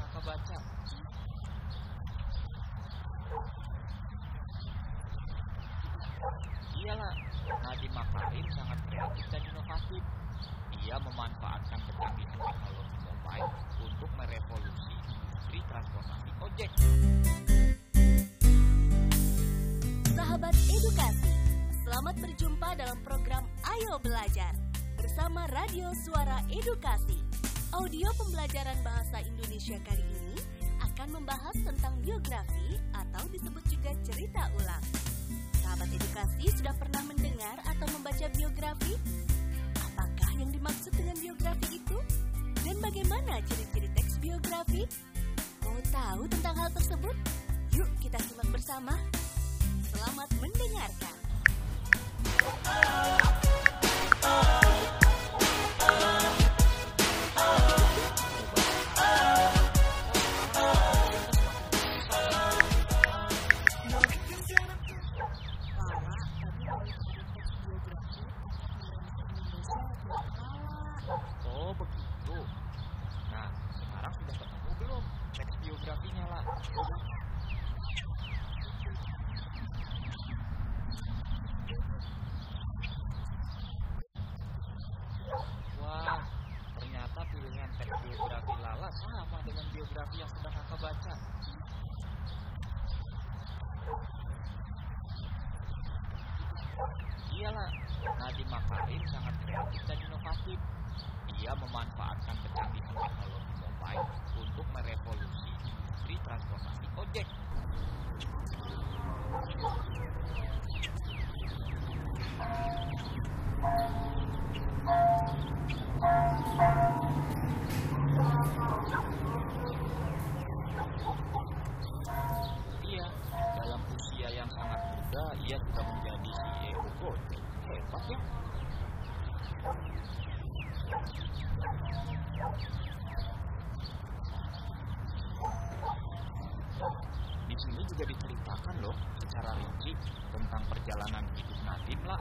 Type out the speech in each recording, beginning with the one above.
Kakak baca. Iyalah, Nadiem Makarim sangat kreatif dan inovatif. Ia memanfaatkan kecanggihan teknologi mobile untuk merevolusi industri transportasi ojek. Sahabat edukasi, selamat berjumpa dalam program Ayo Belajar bersama Radio Suara Edukasi. Audio pembelajaran bahasa Indonesia kali ini akan membahas tentang biografi atau disebut juga cerita ulang. Sahabat edukasi sudah pernah mendengar atau membaca biografi? Apakah yang dimaksud dengan biografi itu? Dan bagaimana ciri-ciri teks biografi? Mau tahu tentang hal tersebut? Yuk kita simak bersama. Selamat mendengarkan. Oh biografi yang sedang kakak baca. Iyalah, Nadiem Makarim sangat kreatif dan inovatif. Ia memanfaatkan kecanggihan teknologi mobile untuk merevolusi industri transportasi ojek. Iya, dalam usia yang sangat muda, ia sudah menjadi CEO Gojek. Hebat ya. Di sini juga diceritakan loh secara rinci tentang perjalanan hidup Nadim lah.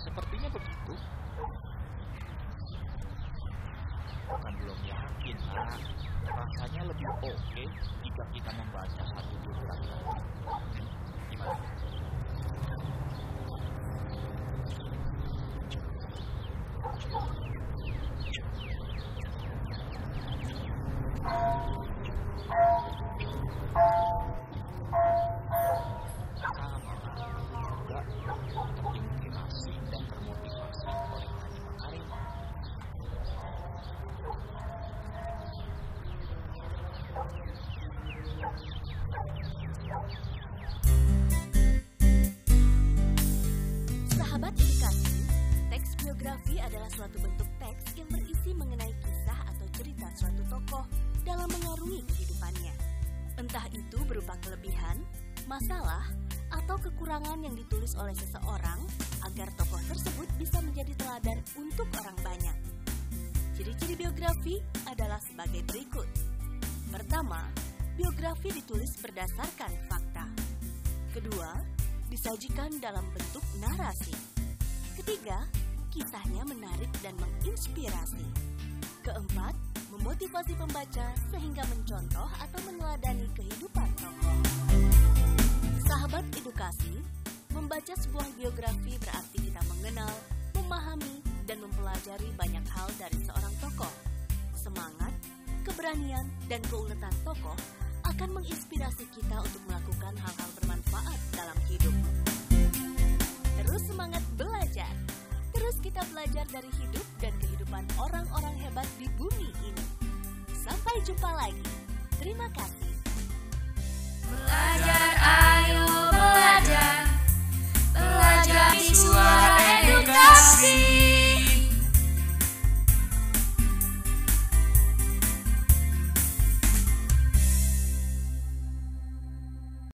Sepertinya begitu. Bukan belum yakin, Nak. Rasanya lebih oke jika kita membaca satu lagi. Gimana? Sama, biografi adalah suatu bentuk teks yang berisi mengenai kisah atau cerita suatu tokoh dalam mengarungi kehidupannya. Entah itu berupa kelebihan, masalah, atau kekurangan yang ditulis oleh seseorang agar tokoh tersebut bisa menjadi teladan untuk orang banyak. Ciri-ciri biografi adalah sebagai berikut. Pertama, biografi ditulis berdasarkan fakta. Kedua, disajikan dalam bentuk narasi. Ketiga, kisahnya menarik dan menginspirasi. Keempat, memotivasi pembaca sehingga mencontoh atau meneladani kehidupan tokoh. Sahabat edukasi, membaca sebuah biografi berarti kita mengenal, memahami, dan mempelajari banyak hal dari seorang tokoh. Semangat, keberanian, dan keuletan tokoh akan menginspirasi kita untuk melakukan hal-hal bermanfaat dalam hidup. Terus semangat belajar harus kita belajar dari hidup dan kehidupan orang-orang hebat di bumi ini. Sampai jumpa lagi. Terima kasih. Belajar, ayo belajar. Belajar di suara edukasi.